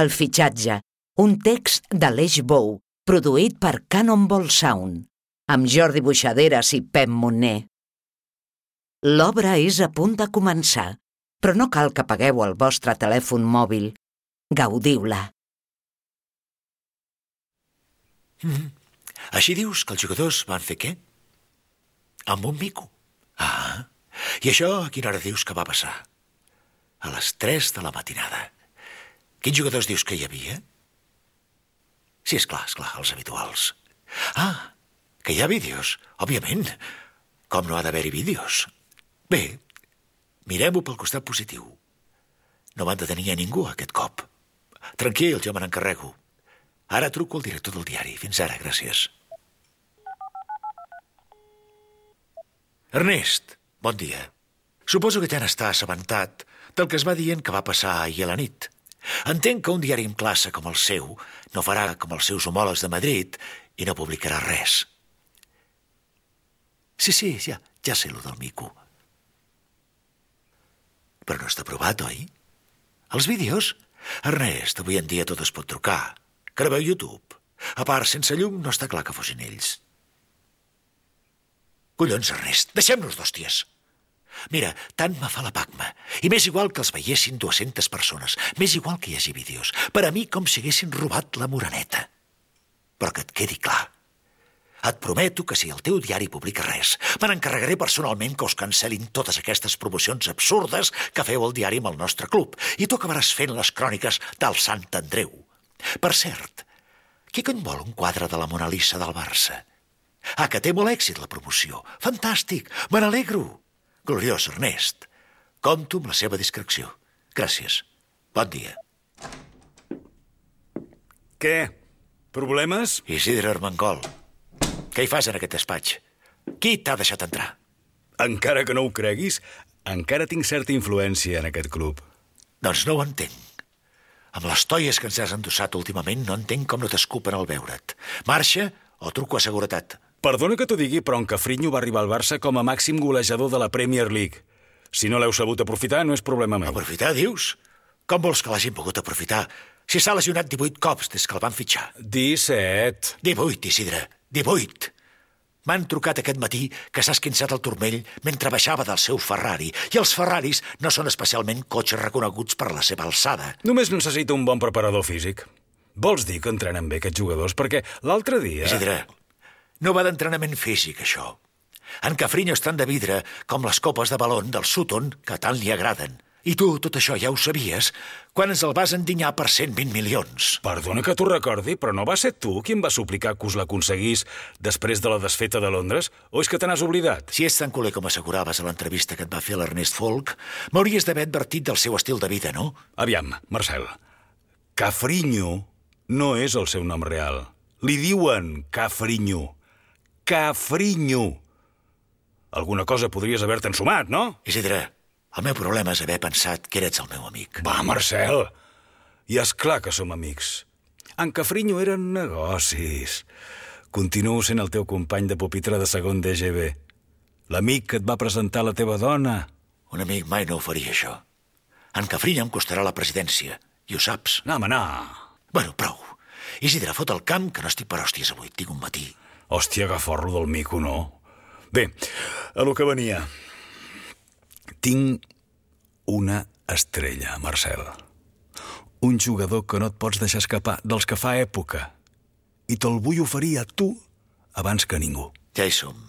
El fitxatge, un text de l'Eix Bou, produït per Cannonball Sound, amb Jordi Buixaderes i Pep Montner. L'obra és a punt de començar, però no cal que pagueu el vostre telèfon mòbil. Gaudiu-la. Mm. Així dius que els jugadors van fer què? Amb un mico. Ah, i això a quina hora dius que va passar? A les 3 de la matinada. Quins jugadors dius que hi havia? Sí, és clar, és clar, els habituals. Ah, que hi ha vídeos, òbviament. Com no ha d'haver-hi vídeos? Bé, mirem-ho pel costat positiu. No van detenir a ningú aquest cop. Tranquil, jo me n'encarrego. Ara truco al director del diari. Fins ara, gràcies. Ernest, bon dia. Suposo que ja n'està assabentat del que es va dient que va passar ahir a la nit. Entenc que un diari en classe com el seu no farà com els seus homòlegs de Madrid i no publicarà res. Sí, sí, ja, ja sé lo del mico. Però no està provat, oi? Els vídeos? Ernest, avui en dia tot es pot trucar. Graveu YouTube. A part, sense llum no està clar que fossin ells. Collons, Ernest, deixem-nos d'hòsties. Mira, tant me fa la pacma. I m'és igual que els veiessin 200 persones. M'és igual que hi hagi vídeos. Per a mi com si haguessin robat la moraneta. Però que et quedi clar. Et prometo que si el teu diari publica res, me n'encarregaré personalment que us cancel·lin totes aquestes promocions absurdes que feu al diari amb el nostre club. I tu acabaràs fent les cròniques del Sant Andreu. Per cert, qui cony vol un quadre de la Mona Lisa del Barça? Ah, que té molt èxit la promoció. Fantàstic, me n'alegro. Gloriós, Ernest. Compto amb la seva discreció. Gràcies. Bon dia. Què? Problemes? Isidre Armengol. Què hi fas en aquest despatx? Qui t'ha deixat entrar? Encara que no ho creguis, encara tinc certa influència en aquest club. Doncs no ho entenc. Amb les toies que ens has endossat últimament no entenc com no t'escupen al veure't. Marxa o truco a seguretat. Perdona que t'ho digui, però en Cafrinho va arribar al Barça com a màxim golejador de la Premier League. Si no l'heu sabut aprofitar, no és problema meu. Aprofitar, dius? Com vols que l'hagin pogut aprofitar? Si s'ha lesionat 18 cops des que el van fitxar. 17. 18, Isidre. 18. M'han trucat aquest matí que s'ha esquinçat el turmell mentre baixava del seu Ferrari, i els Ferraris no són especialment cotxes reconeguts per la seva alçada. Només necessita un bon preparador físic. Vols dir que entrenen bé aquests jugadors? Perquè l'altre dia... Isidre, no va d'entrenament físic, això. En Cafrinho estan de vidre com les copes de balon del Sutton que tant li agraden. I tu tot això ja ho sabies quan ens el vas endinyar per 120 milions. Perdona que t'ho recordi, però no va ser tu qui em va suplicar que us l'aconseguís després de la desfeta de Londres? O és que te n'has oblidat? Si és tan culer com asseguraves a l'entrevista que et va fer l'Ernest Folk, m'hauries d'haver advertit del seu estil de vida, no? Aviam, Marcel. Cafrinho no és el seu nom real. Li diuen Cafrinho. Cafrinho. Alguna cosa podries haver-te ensumat, no? Isidre, el meu problema és haver pensat que eres el meu amic. Va, Marcel. I és clar que som amics. En Cafrinho eren negocis. Continuo sent el teu company de pupitre de segon DGB. L'amic que et va presentar la teva dona. Un amic mai no ho faria, això. En Cafrinho em costarà la presidència, i ho saps. No, home, no. Bueno, prou. Isidre, fot el camp, que no estic per hòsties avui. Tinc un matí. Hòstia, que forro del mico, no? Bé, a lo que venia. Tinc una estrella, Marcel. Un jugador que no et pots deixar escapar, dels que fa època. I te'l vull oferir a tu abans que ningú. Ja hi som.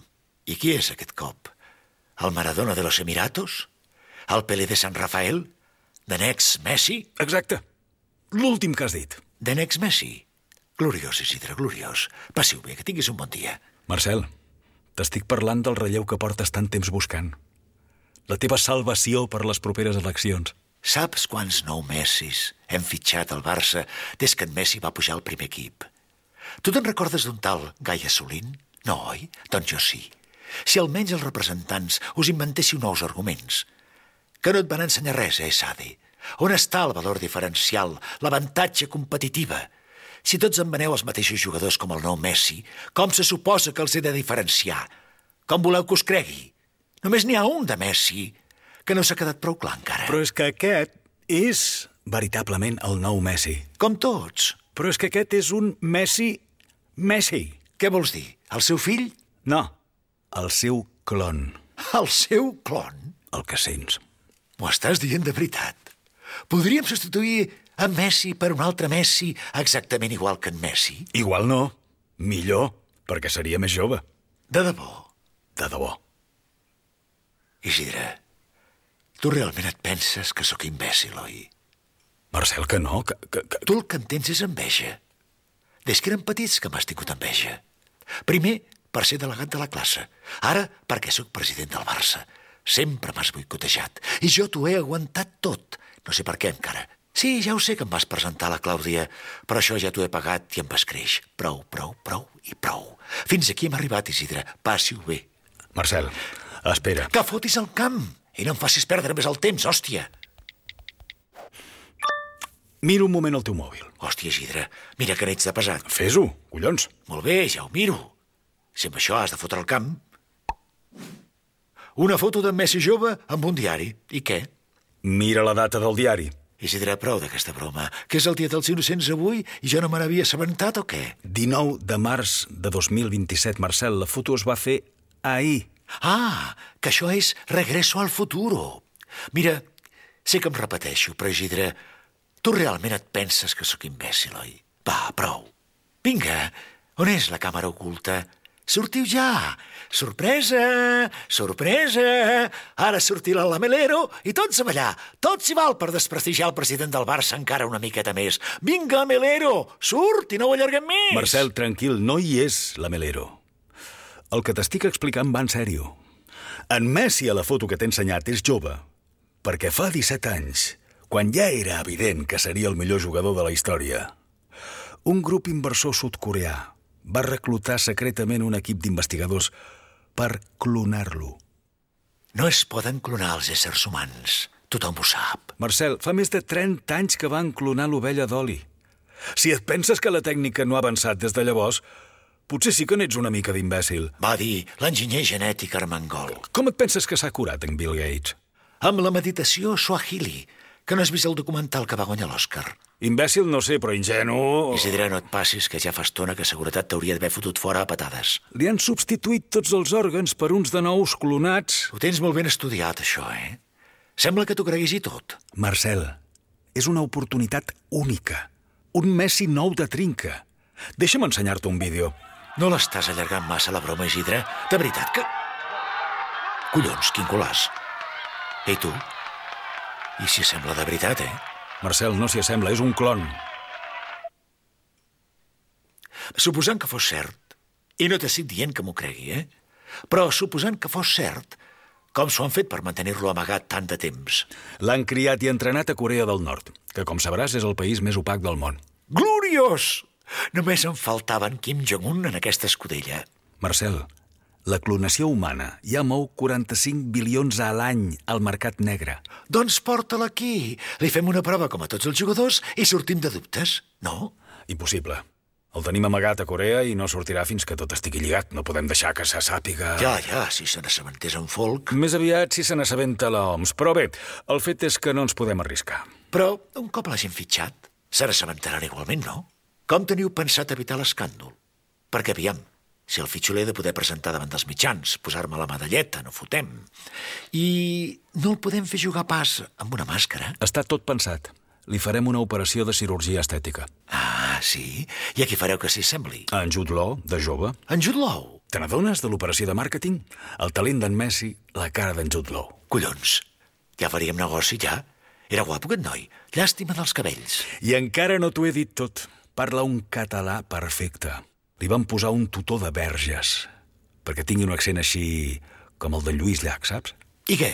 I qui és aquest cop? El Maradona de los Emiratos? El Pelé de San Rafael? De Nex Messi? Exacte. L'últim que has dit. De Nex Messi? Gloriós, Isidre, gloriós. Passiu bé, que tinguis un bon dia. Marcel, t'estic parlant del relleu que portes tant temps buscant. La teva salvació per les properes eleccions. Saps quants nou Messis hem fitxat al Barça des que en Messi va pujar al primer equip? Tu te'n recordes d'un tal Gaia Solín? No, oi? Doncs jo sí. Si almenys els representants us inventéssiu nous arguments. Que no et van ensenyar res, eh, Sadi? On està el valor diferencial, l'avantatge competitiva? Si tots em veneu els mateixos jugadors com el nou Messi, com se suposa que els he de diferenciar? Com voleu que us cregui? Només n'hi ha un de Messi, que no s'ha quedat prou clar encara. Però és que aquest és veritablement el nou Messi. Com tots. Però és que aquest és un Messi... Messi. Què vols dir? El seu fill? No, el seu clon, El seu clon? el que sents. M'ho estàs dient de veritat. Podríem substituir en Messi per un altre Messi exactament igual que en Messi? Igual no, millor, perquè seria més jove. De debò. De debò. Isidre, tu realment et penses que sóc imbècil, oi? Marcel, que no, que... que, que... Tu el que entens és enveja. Des que eren petits que m'has tingut enveja. Primer, per ser delegat de la classe. Ara, perquè sóc president del Barça. Sempre m'has boicotejat. I jo t'ho he aguantat tot. No sé per què, encara. Sí, ja ho sé que em vas presentar a la Clàudia, però això ja t'ho he pagat i em vas creix. Prou, prou, prou i prou. Fins aquí hem arribat, Isidre. Passi-ho bé. Marcel, espera. Que fotis al camp i no em facis perdre més el temps, hòstia. Mira un moment el teu mòbil. Hòstia, Isidre, mira que n'ets de pesat. Fes-ho, collons. Molt bé, ja ho miro. Si amb això has de fotre el camp... Una foto d'en Messi jove amb un diari. I què? Mira la data del diari. Isidre, prou d'aquesta broma. Que és el dia dels innocents avui i jo no me n'havia assabentat o què? 19 de març de 2027, Marcel. La foto es va fer ahir. Ah, que això és Regreso al futuro. Mira, sé que em repeteixo, però Isidre, tu realment et penses que sóc imbècil, oi? Va, prou. Vinga, on és la càmera oculta? Sortiu ja! Sorpresa! Sorpresa! Ara sortirà el lamelero i tots a ballar. Tot s'hi val per desprestigiar el president del Barça encara una miqueta més. Vinga, Melero! Surt i no ho allarguem més! Marcel, tranquil, no hi és la Melero. El que t'estic explicant va en sèrio. En Messi a la foto que t'he ensenyat és jove, perquè fa 17 anys, quan ja era evident que seria el millor jugador de la història, un grup inversor sud-coreà va reclutar secretament un equip d'investigadors per clonar-lo. No es poden clonar els éssers humans. Tothom ho sap. Marcel, fa més de 30 anys que van clonar l'ovella d'oli. Si et penses que la tècnica no ha avançat des de llavors, potser sí que n'ets una mica d'imbècil. Va dir l'enginyer genètic Armengol. Com et penses que s'ha curat en Bill Gates? Amb la meditació Swahili, que no has vist el documental que va guanyar l'Oscar. Imbècil no sé, però ingenu... Isidre, no et passis, que ja fa estona que seguretat t'hauria d'haver fotut fora a patades. Li han substituït tots els òrgans per uns de nous clonats. Ho tens molt ben estudiat, això, eh? Sembla que t'ho creguis i tot. Marcel, és una oportunitat única. Un Messi nou de trinca. Deixa'm ensenyar-te un vídeo. No l'estàs allargant massa, la broma, Isidre? De veritat que... Collons, quin colàs. Ei, tu? I si sembla de veritat, eh? Marcel, no s'hi assembla, és un clon. Suposant que fos cert, i no t'estic dient que m'ho cregui, eh? Però suposant que fos cert, com s'ho han fet per mantenir-lo amagat tant de temps? L'han criat i entrenat a Corea del Nord, que, com sabràs, és el país més opac del món. Gloriós! Només em faltaven Kim Jong-un en aquesta escudella. Marcel, la clonació humana ja mou 45 bilions a l'any al mercat negre. Doncs porta-la aquí. Li fem una prova com a tots els jugadors i sortim de dubtes, no? Impossible. El tenim amagat a Corea i no sortirà fins que tot estigui lligat. No podem deixar que se sàpiga... Ja, ja, si se n'assabentés en folk. Més aviat si se n'assabenta l'OMS. Però bé, el fet és que no ens podem arriscar. Però un cop l'hagin fitxat, se n'assabentaran igualment, no? Com teniu pensat evitar l'escàndol? Perquè, aviam, si el fitxo de poder presentar davant dels mitjans, posar-me la medalleta, no fotem. I no el podem fer jugar pas amb una màscara? Està tot pensat. Li farem una operació de cirurgia estètica. Ah, sí? I a qui fareu que s'hi sembli? En Jude Law, de jove. En Jude Law? Te n'adones de l'operació de màrqueting? El talent d'en Messi, la cara d'en Jude Law. Collons, ja faríem negoci, ja. Era guapo aquest noi. Llàstima dels cabells. I encara no t'ho he dit tot. Parla un català perfecte. Li van posar un tutor de verges, perquè tingui un accent així com el de Lluís Llach, saps? I què?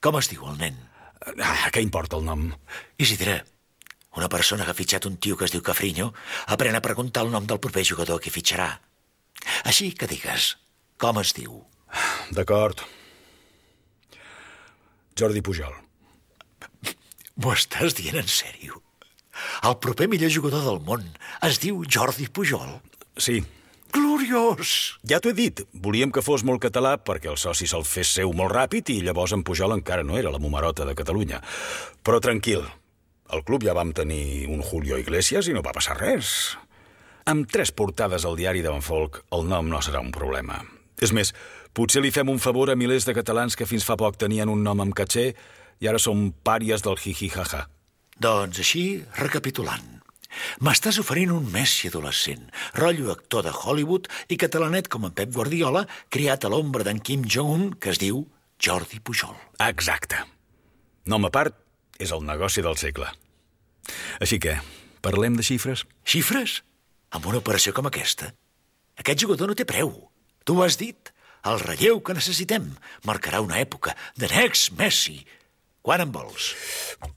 Com es diu el nen? Ah, què importa el nom? Isidre, una persona que ha fitxat un tio que es diu Cafrinyo aprèn a preguntar el nom del proper jugador que fitxarà. Així que digues, com es diu? D'acord. Jordi Pujol. M'ho estàs dient en sèrio? El proper millor jugador del món es diu Jordi Pujol. Sí, Gloriós! ja t'ho he dit. Volíem que fos molt català perquè el soci se'l fes seu molt ràpid i llavors en Pujol encara no era la mumarota de Catalunya. Però tranquil, Al club ja vam tenir un Julio Iglesias i no va passar res. Amb tres portades al diari d'en Folk, el nom no serà un problema. És més, potser li fem un favor a milers de catalans que fins fa poc tenien un nom amb caché i ara són pàries del jiji-jaja. Doncs així, recapitulant. M'estàs oferint un Messi adolescent, rotllo actor de Hollywood i catalanet com en Pep Guardiola, criat a l'ombra d'en Kim Jong-un, que es diu Jordi Pujol. Exacte. Nom a part, és el negoci del segle. Així que, parlem de xifres? Xifres? Amb una operació com aquesta? Aquest jugador no té preu. Tu ho has dit. El relleu que necessitem marcarà una època. De next Messi. Quan en vols?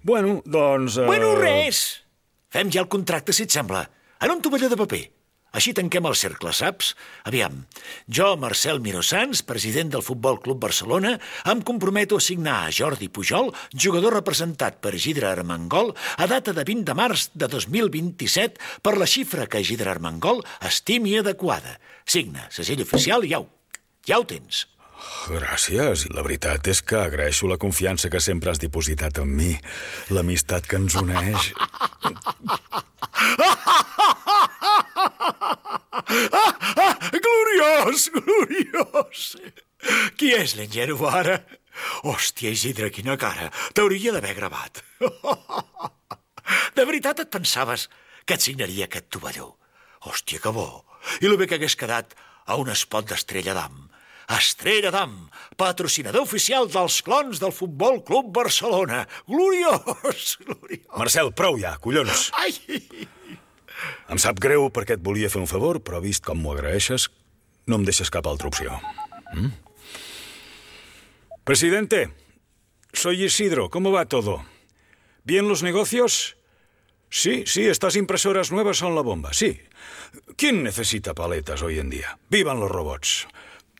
Bueno, doncs... Uh... Bueno, res! Fem ja el contracte, si et sembla. En un tovalló de paper. Així tanquem el cercle, saps? Aviam, jo, Marcel Mirosans, president del Futbol Club Barcelona, em comprometo a signar a Jordi Pujol, jugador representat per Gidre Armengol, a data de 20 de març de 2027, per la xifra que Gidre Armengol estimi adequada. Signa, segell oficial i au. Ja ho tens. Gràcies. La veritat és que agraeixo la confiança que sempre has dipositat en mi. L'amistat que ens uneix. Gloriós, gloriós! Qui és l'engero ara? Hòstia, Isidre, quina cara! T'hauria d'haver gravat. De veritat et pensaves que et signaria aquest tovalló? Hòstia, que bo! I lo bé que hagués quedat a un espot d'Estrella d'Am. Estrella d'Am, patrocinador oficial dels clons del Futbol Club Barcelona. Gloriós, gloriós. Marcel, prou ja, collons. Ai! Em sap greu perquè et volia fer un favor, però vist com m'ho agraeixes, no em deixes cap altra opció. ¿Mm? Presidente, soy Isidro. ¿Cómo va todo? ¿Bien los negocios? Sí, sí, estas impresoras nuevas son la bomba, sí. ¿Quién necesita paletas hoy en día? ¡Vivan los robots!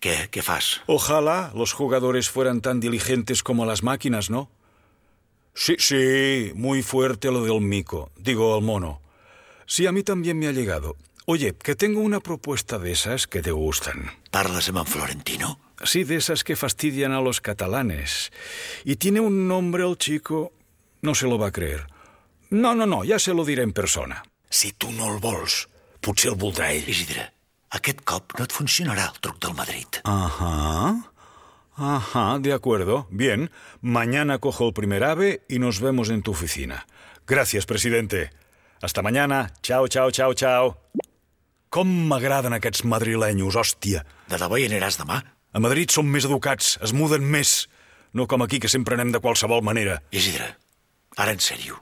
Què, què fas? Ojalá los jugadores fueran tan diligentes como las máquinas, ¿no? Sí, sí, muy fuerte lo del mico, digo el mono. Sí, a mí también me ha llegado. Oye, que tengo una propuesta de esas que te gustan. Parles amb en Florentino? Sí, de esas que fastidian a los catalanes. Y tiene un nombre el chico... No se lo va a creer. No, no, no, ja se lo diré en persona. Si tu no el vols, potser el voldrà ell. Isidre, aquest cop no et funcionarà el truc del Madrid. Ajá. Ajá, de acuerdo. Bien, mañana cojo el primer ave y nos vemos en tu oficina. Gracias, presidente. Hasta mañana. Chao, chao, chao, chao. Com m'agraden aquests madrilenyos, hòstia. De debò hi aniràs demà? A Madrid són més educats, es muden més. No com aquí, que sempre anem de qualsevol manera. Isidre, ara en sèrio,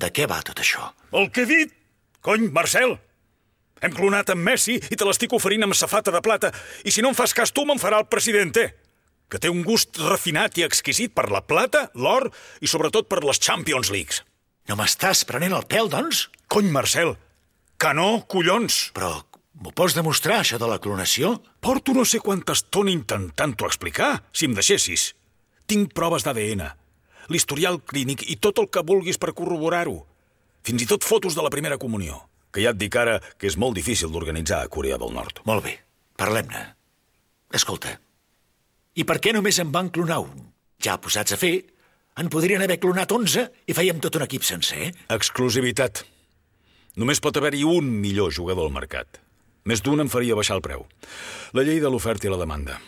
de què va tot això? El que he dit! Cony, Marcel! Hem clonat en Messi i te l'estic oferint amb safata de plata. I si no em fas cas tu, me'n farà el presidente. Que té un gust refinat i exquisit per la plata, l'or i sobretot per les Champions Leagues. No m'estàs prenent el pèl, doncs? Cony, Marcel! Que no, collons! Però m'ho pots demostrar, això de la clonació? Porto no sé quanta estona intentant-ho explicar, si em deixessis. Tinc proves d'ADN, l'historial clínic i tot el que vulguis per corroborar-ho. Fins i tot fotos de la primera comunió, que ja et dic ara que és molt difícil d'organitzar a Corea del Nord. Molt bé, parlem-ne. Escolta, i per què només en van clonar un? Ja posats a fer, en podrien haver clonat 11 i fèiem tot un equip sencer. Exclusivitat. Només pot haver-hi un millor jugador al mercat. Més d'un em faria baixar el preu. La llei de l'oferta i la demanda.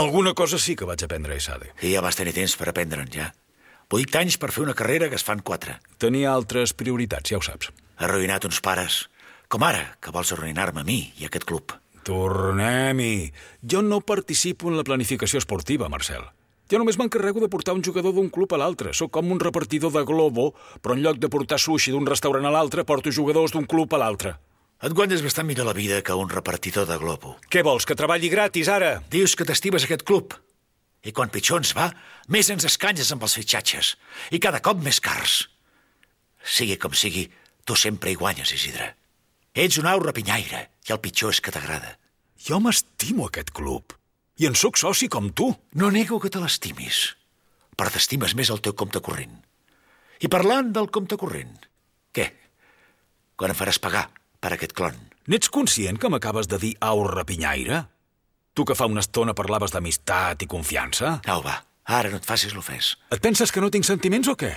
Alguna cosa sí que vaig aprendre a ESADE. I ja vas tenir temps per aprendre'n, ja. Vuit anys per fer una carrera que es fan quatre. Tenia altres prioritats, ja ho saps. Arruïnat uns pares. Com ara, que vols arruïnar-me a mi i a aquest club. Tornem-hi. Jo no participo en la planificació esportiva, Marcel. Jo només m'encarrego de portar un jugador d'un club a l'altre. Sóc com un repartidor de globo, però en lloc de portar sushi d'un restaurant a l'altre, porto jugadors d'un club a l'altre. Et guanyes bastant millor la vida que un repartidor de globo. Què vols, que treballi gratis, ara? Dius que t'estimes aquest club. I quan pitjor ens va, més ens escanyes amb els fitxatges. I cada cop més cars. Sigui com sigui, tu sempre hi guanyes, Isidre. Ets un au rapinyaire i el pitjor és que t'agrada. Jo m'estimo aquest club. I en sóc soci com tu. No nego que te l'estimis, però t'estimes més el teu compte corrent. I parlant del compte corrent, què? Quan em faràs pagar per aquest clon? N'ets conscient que m'acabes de dir au rapinyaire? Tu que fa una estona parlaves d'amistat i confiança? Au, va, ara no et facis l'ofès. Et penses que no tinc sentiments o què?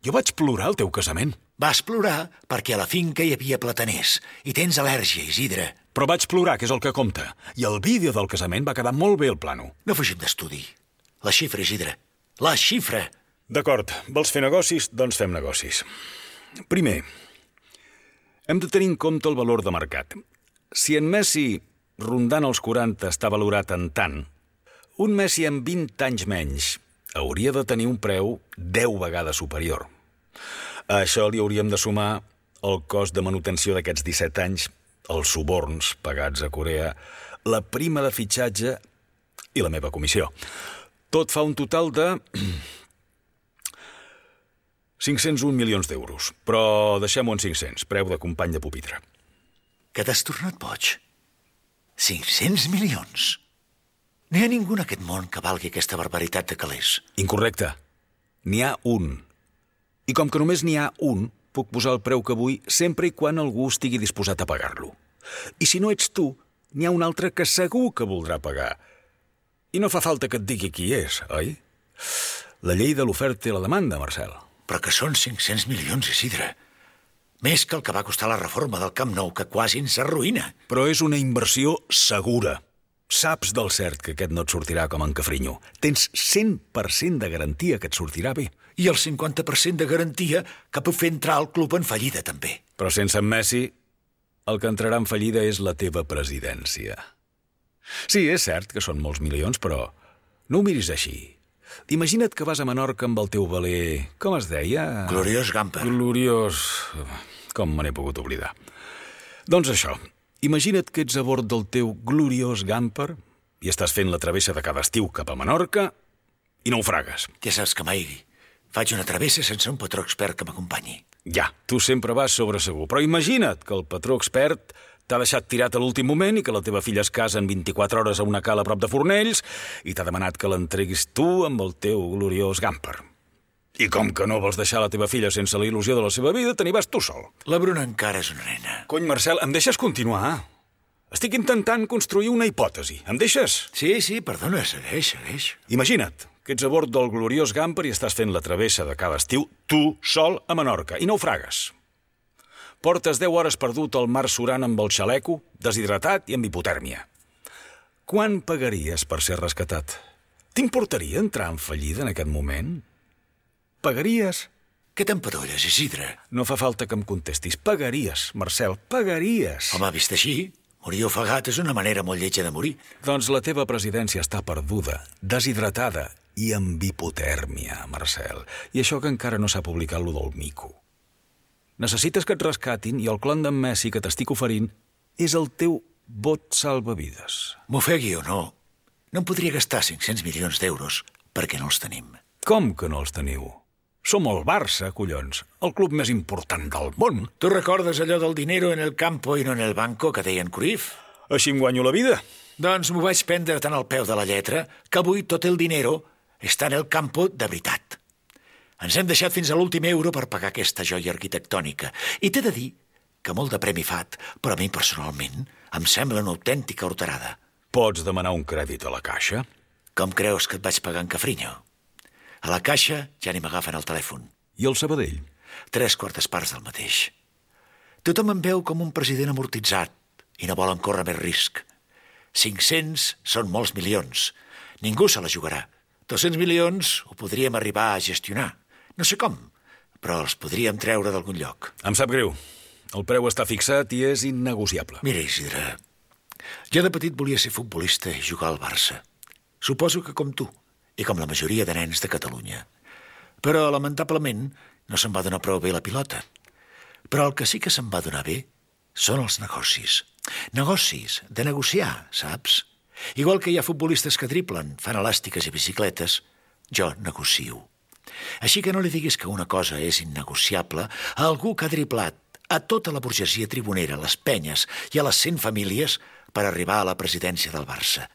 Jo vaig plorar el teu casament. Vas plorar perquè a la finca hi havia plataners i tens al·lèrgia, Isidre. Però vaig plorar, que és el que compta. I el vídeo del casament va quedar molt bé el plano. No fugim d'estudi. La xifra, Isidre. La xifra! D'acord, vols fer negocis? Doncs fem negocis. Primer, hem de tenir en compte el valor de mercat. Si en Messi, rondant els 40, està valorat en tant, un Messi amb 20 anys menys hauria de tenir un preu 10 vegades superior. A això li hauríem de sumar el cost de manutenció d'aquests 17 anys, els suborns pagats a Corea, la prima de fitxatge i la meva comissió. Tot fa un total de 501 milions d'euros, però deixem-ho en 500, preu de company de pupitre. Que t'has tornat boig. 500 milions. No hi ha ningú en aquest món que valgui aquesta barbaritat de calés. Incorrecte. N'hi ha un. I com que només n'hi ha un, puc posar el preu que vull sempre i quan algú estigui disposat a pagar-lo. I si no ets tu, n'hi ha un altre que segur que voldrà pagar. I no fa falta que et digui qui és, oi? La llei de l'oferta i la demanda, Marcel. Però que són 500 milions, Isidre. Més que el que va costar la reforma del Camp Nou, que quasi ens arruïna. Però és una inversió segura. Saps del cert que aquest no et sortirà com en Cafrinyo. Tens 100% de garantia que et sortirà bé. I el 50% de garantia que puc fer entrar el club en fallida, també. Però sense en Messi, el que entrarà en fallida és la teva presidència. Sí, és cert que són molts milions, però no ho miris així. Imagina't que vas a Menorca amb el teu valer... Com es deia? Gloriós Gamper. Gloriós... Com me n'he pogut oblidar. Doncs això, imagina't que ets a bord del teu gloriós Gamper i estàs fent la travessa de cada estiu cap a Menorca i naufragues. Ja saps que mai faig una travessa sense un patró expert que m'acompanyi. Ja, tu sempre vas sobre segur, però imagina't que el patró expert t'ha deixat tirat a l'últim moment i que la teva filla es casa en 24 hores a una cala a prop de Fornells i t'ha demanat que l'entreguis tu amb el teu gloriós Gamper. I com que no vols deixar la teva filla sense la il·lusió de la seva vida, te n'hi vas tu sol. La Bruna encara és una nena. Cony, Marcel, em deixes continuar? Estic intentant construir una hipòtesi. Em deixes? Sí, sí, perdona, segueix, segueix. Imagina't que ets a bord del gloriós Gamper i estàs fent la travessa de cada estiu, tu, sol, a Menorca, i naufragues. Portes 10 hores perdut al mar surant amb el xaleco, deshidratat i amb hipotèrmia. Quan pagaries per ser rescatat? T'importaria entrar en fallida en aquest moment? Pagaries? Què t'empadolles, Isidre? No fa falta que em contestis. Pagaries, Marcel, pagaries. Home, vist així, morir ofegat és una manera molt lletja de morir. Doncs la teva presidència està perduda, deshidratada i amb hipotèrmia, Marcel. I això que encara no s'ha publicat lo del mico. Necessites que et rescatin i el clon d'en Messi que t'estic oferint és el teu bot salvavides. M'ofegui o no, no em podria gastar 500 milions d'euros perquè no els tenim. Com que no els teniu? Som el Barça, collons, el club més important del món. Tu recordes allò del dinero en el campo i no en el banco que deien Cruyff? Així em guanyo la vida. Doncs m'ho vaig prendre tan al peu de la lletra que avui tot el dinero està en el campo de veritat. Ens hem deixat fins a l'últim euro per pagar aquesta joia arquitectònica. I t'he de dir que molt de premi fat, però a mi personalment em sembla una autèntica horterada. Pots demanar un crèdit a la caixa? Com creus que et vaig pagar en Cafrinyo? A la caixa ja ni m'agafen el telèfon. I el Sabadell? Tres quartes parts del mateix. Tothom em veu com un president amortitzat i no volen córrer més risc. 500 són molts milions. Ningú se la jugarà. 200 milions ho podríem arribar a gestionar. No sé com, però els podríem treure d'algun lloc. Em sap greu. El preu està fixat i és innegociable. Mira, Isidre, jo de petit volia ser futbolista i jugar al Barça. Suposo que com tu, i com la majoria de nens de Catalunya. Però, lamentablement, no se'n va donar prou bé la pilota. Però el que sí que se'n va donar bé són els negocis. Negocis, de negociar, saps? Igual que hi ha futbolistes que triplen, fan elàstiques i bicicletes, jo negocio. Així que no li diguis que una cosa és innegociable a algú que ha driblat a tota la burgesia tribunera, les penyes i a les 100 famílies per arribar a la presidència del Barça.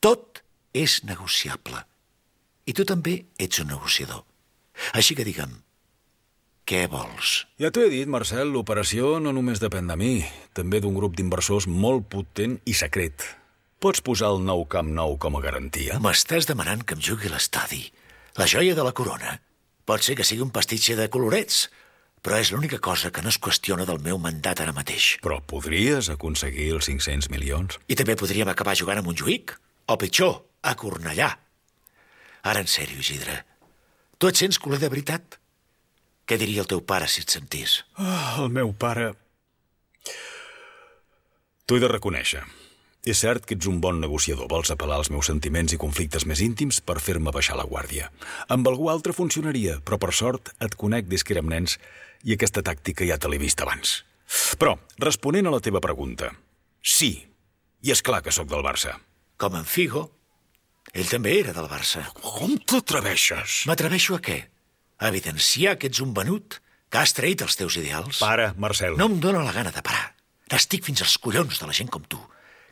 Tot és negociable. I tu també ets un negociador. Així que digue'm, què vols? Ja t'ho he dit, Marcel, l'operació no només depèn de mi, també d'un grup d'inversors molt potent i secret. Pots posar el nou Camp Nou com a garantia? M'estàs demanant que em jugui l'estadi, la joia de la corona, Pot ser que sigui un pastitxe de colorets, però és l'única cosa que no es qüestiona del meu mandat ara mateix. Però podries aconseguir els 500 milions? I també podríem acabar jugant a Montjuïc, o pitjor, a Cornellà. Ara, en sèrio, Isidre, tu et sents culer de veritat? Què diria el teu pare si et sentís? Oh, el meu pare... T'ho he de reconèixer. És cert que ets un bon negociador. Vols apel·lar als meus sentiments i conflictes més íntims per fer-me baixar la guàrdia. Amb algú altre funcionaria, però per sort et conec des que érem nens i aquesta tàctica ja te l'he vist abans. Però, responent a la teva pregunta, sí, i és clar que sóc del Barça. Com en Figo, ell també era del Barça. Com t'atreveixes? M'atreveixo a què? A evidenciar que ets un venut, que has traït els teus ideals. Para, Marcel. No em dóna la gana de parar. N'estic fins als collons de la gent com tu,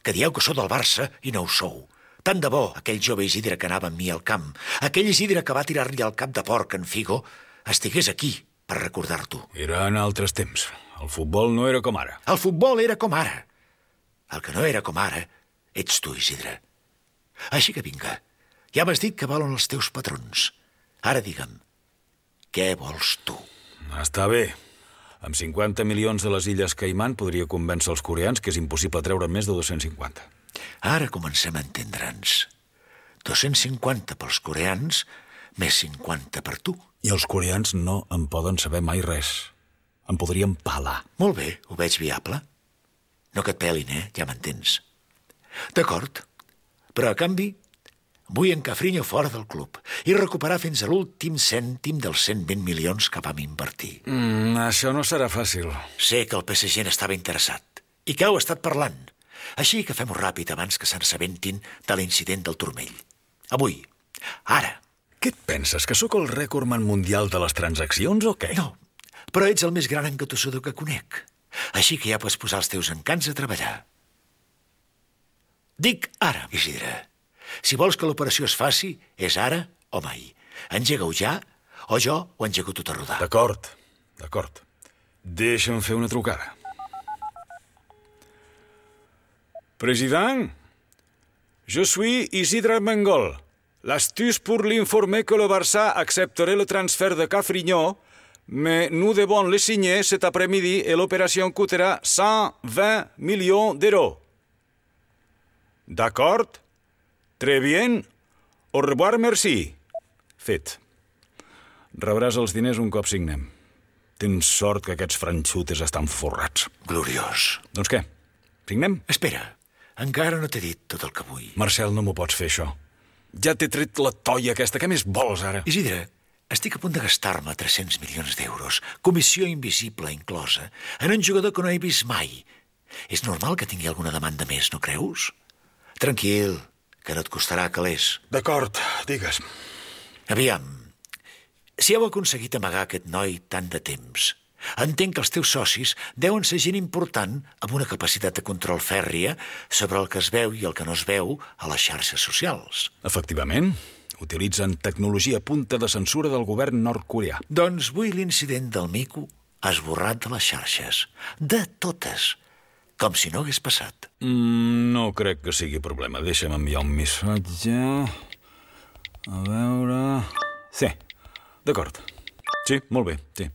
que dieu que sou del Barça i no ho sou. Tant de bo aquell jove Isidre que anava amb mi al camp, aquell Isidre que va tirar-li al cap de porc en Figo, estigués aquí per recordar-t'ho. Era en altres temps. El futbol no era com ara. El futbol era com ara. El que no era com ara ets tu, Isidre. Així que vinga, ja m'has dit que volen els teus patrons. Ara digue'm, què vols tu? Està bé. Amb 50 milions de les Illes Caimán podria convèncer els coreans que és impossible treure més de 250. Ara comencem a entendre'ns. 250 pels coreans, més 50 per tu. I els coreans no en poden saber mai res. Em podrien palar. Molt bé, ho veig viable. No que et pelin, eh? Ja m'entens. D'acord. Però, a canvi, vull en Cafrinho fora del club i recuperar fins a l'últim cèntim dels 120 milions que vam invertir. Mm, això no serà fàcil. Sé que el PSG n'estava interessat i que heu estat parlant. Així que fem-ho ràpid abans que s'assabentin de l'incident del turmell. Avui, ara. Què et penses, que sóc el rècordman mundial de les transaccions o què? No, però ets el més gran engatussador que conec. Així que ja pots posar els teus encants a treballar. Dic ara, Isidre. Si vols que l'operació es faci, és ara o mai. Engega-ho ja, o jo ho engego tot a rodar. D'acord, d'acord. Deixa'm fer una trucada. Président, je suis Isidre Mengol. L'astuce pour l'informer que le Barça accepterait le transfert de Cafrignon, mais nous devons le signer cet après-midi et l'opération coûtera 120 millions d'euros. D'accord? Très bien. Au revoir, merci. Fet. Rebràs els diners un cop signem. Tens sort que aquests franxutes estan forrats. Gloriós. Doncs què? Signem? Espera, encara no t'he dit tot el que vull. Marcel, no m'ho pots fer, això. Ja t'he tret la toia aquesta. Què més vols, ara? Isidre, estic a punt de gastar-me 300 milions d'euros, comissió invisible inclosa, en un jugador que no he vist mai. És normal que tingui alguna demanda més, no creus? Tranquil, que no et costarà calés. D'acord, digues. Aviam, si heu aconseguit amagar aquest noi tant de temps, entenc que els teus socis deuen ser gent important amb una capacitat de control fèrria sobre el que es veu i el que no es veu a les xarxes socials. Efectivament, utilitzen tecnologia punta de censura del govern nord-coreà. Doncs vull l'incident del mico esborrat de les xarxes. De totes. Com si no hagués passat. Mm, no crec que sigui problema. Deixa'm enviar un missatge... A veure... Sí, d'acord. Sí, molt bé, sí.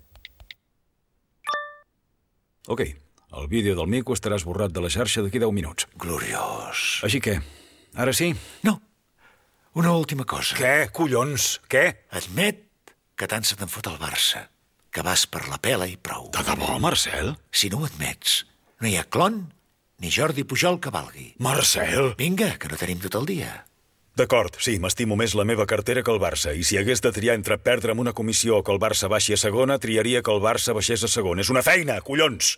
Ok, el vídeo del mico estarà esborrat de la xarxa d'aquí 10 minuts. Gloriós. Així que, ara sí? No, una última cosa. Què, collons? Què? Admet que tant se te'n fot el Barça, que vas per la pela i prou. De debò, Marcel? Si no ho admets, no hi ha clon ni Jordi Pujol que valgui. Marcel? Vinga, que no tenim tot el dia. D'acord, sí, m'estimo més la meva cartera que el Barça, i si hagués de triar entre perdre amb una comissió o que el Barça baixi a segona, triaria que el Barça baixés a segona. És una feina, collons!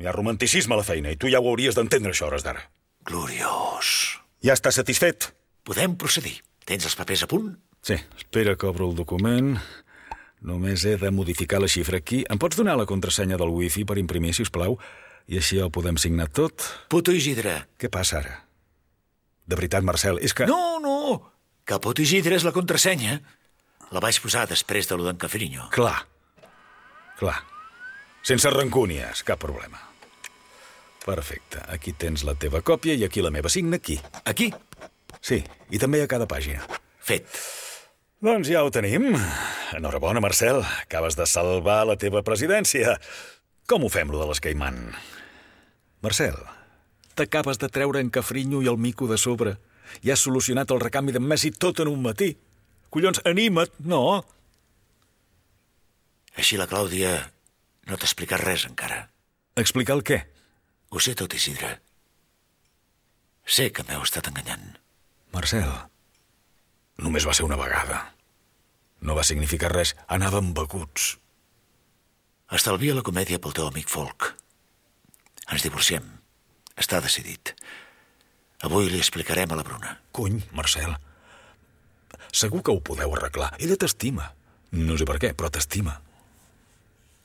Hi ha romanticisme a la feina, i tu ja ho hauries d'entendre, això, hores d'ara. Gloriós. Ja estàs satisfet? Podem procedir. Tens els papers a punt? Sí, espera que obro el document. Només he de modificar la xifra aquí. Em pots donar la contrasenya del wifi per imprimir, si us plau? I així ho podem signar tot. Puto Isidre. Què passa ara? De veritat, Marcel, és que... No, no, que Puto Isidre és la contrasenya. La vaig posar després de lo d'en Cafrinyo. Clar, clar. Sense rancúnies, cap problema. Perfecte, aquí tens la teva còpia i aquí la meva. Signa aquí. Aquí? Sí, i també a cada pàgina. Fet. Doncs ja ho tenim. Enhorabona, Marcel. Acabes de salvar la teva presidència. Com ho fem, lo de les Caiman? Marcel, t'acabes de treure en Cafrinyo i el mico de sobre i has solucionat el recanvi d'en Messi tot en un matí. Collons, anima't, no? Així la Clàudia no t'ha explicat res encara. Explicar el què? Ho sé tot, Isidre. Sé que m'heu estat enganyant. Marcel, només va ser una vegada. No va significar res. Anàvem beguts. Estalvia la comèdia pel teu amic Folk. Ens divorciem. Està decidit. Avui li explicarem a la Bruna. Cony, Marcel. Segur que ho podeu arreglar. Ella t'estima. No sé per què, però t'estima.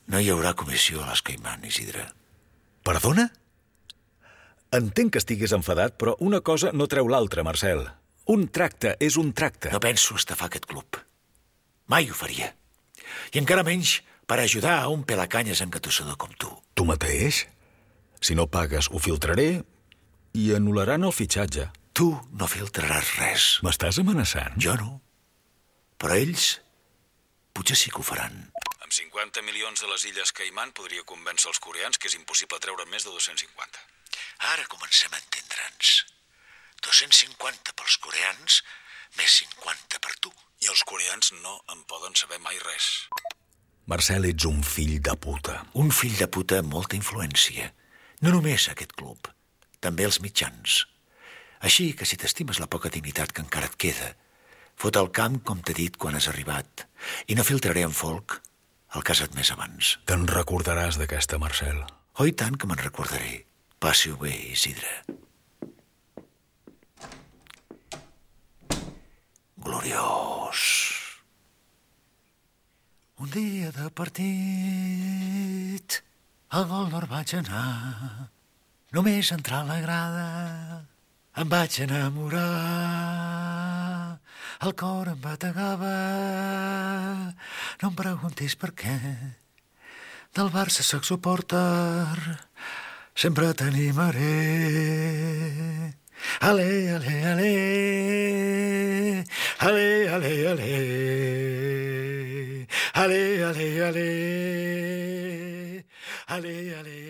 No hi haurà comissió a les Caiman, Isidre. Perdona? Entenc que estiguis enfadat, però una cosa no treu l'altra, Marcel. Un tracte és un tracte. No penso estafar aquest club. Mai ho faria. I encara menys per ajudar a un pelacanyes engatussador com tu. Tu mateix? Si no pagues, ho filtraré i anul·laran el fitxatge. Tu no filtraràs res. M'estàs amenaçant? Jo no. Però ells potser sí que ho faran. Amb 50 milions de les Illes Caiman podria convèncer els coreans que és impossible treure més de 250. Ara comencem a entendre'ns. 250 pels coreans, més 50 per tu. I els coreans no en poden saber mai res. Marcel, ets un fill de puta. Un fill de puta amb molta influència. No només aquest club, també els mitjans. Així que si t'estimes la poca dignitat que encara et queda, fot el camp com t'he dit quan has arribat i no filtraré en folk el que has admès abans. Te'n recordaràs d'aquesta, Marcel. Oh, i tant que me'n recordaré. Passi-ho bé, Isidre. Gloriós. Un dia de partit al gol nord vaig anar. Només entrar a la grada em vaig enamorar. El cor em bategava, no em preguntis per què. Del Barça soc supporter, sempre t'animaré. Allez, allez, allez. Allez, allez, allez. Allez, allez, allez. Allez, allez.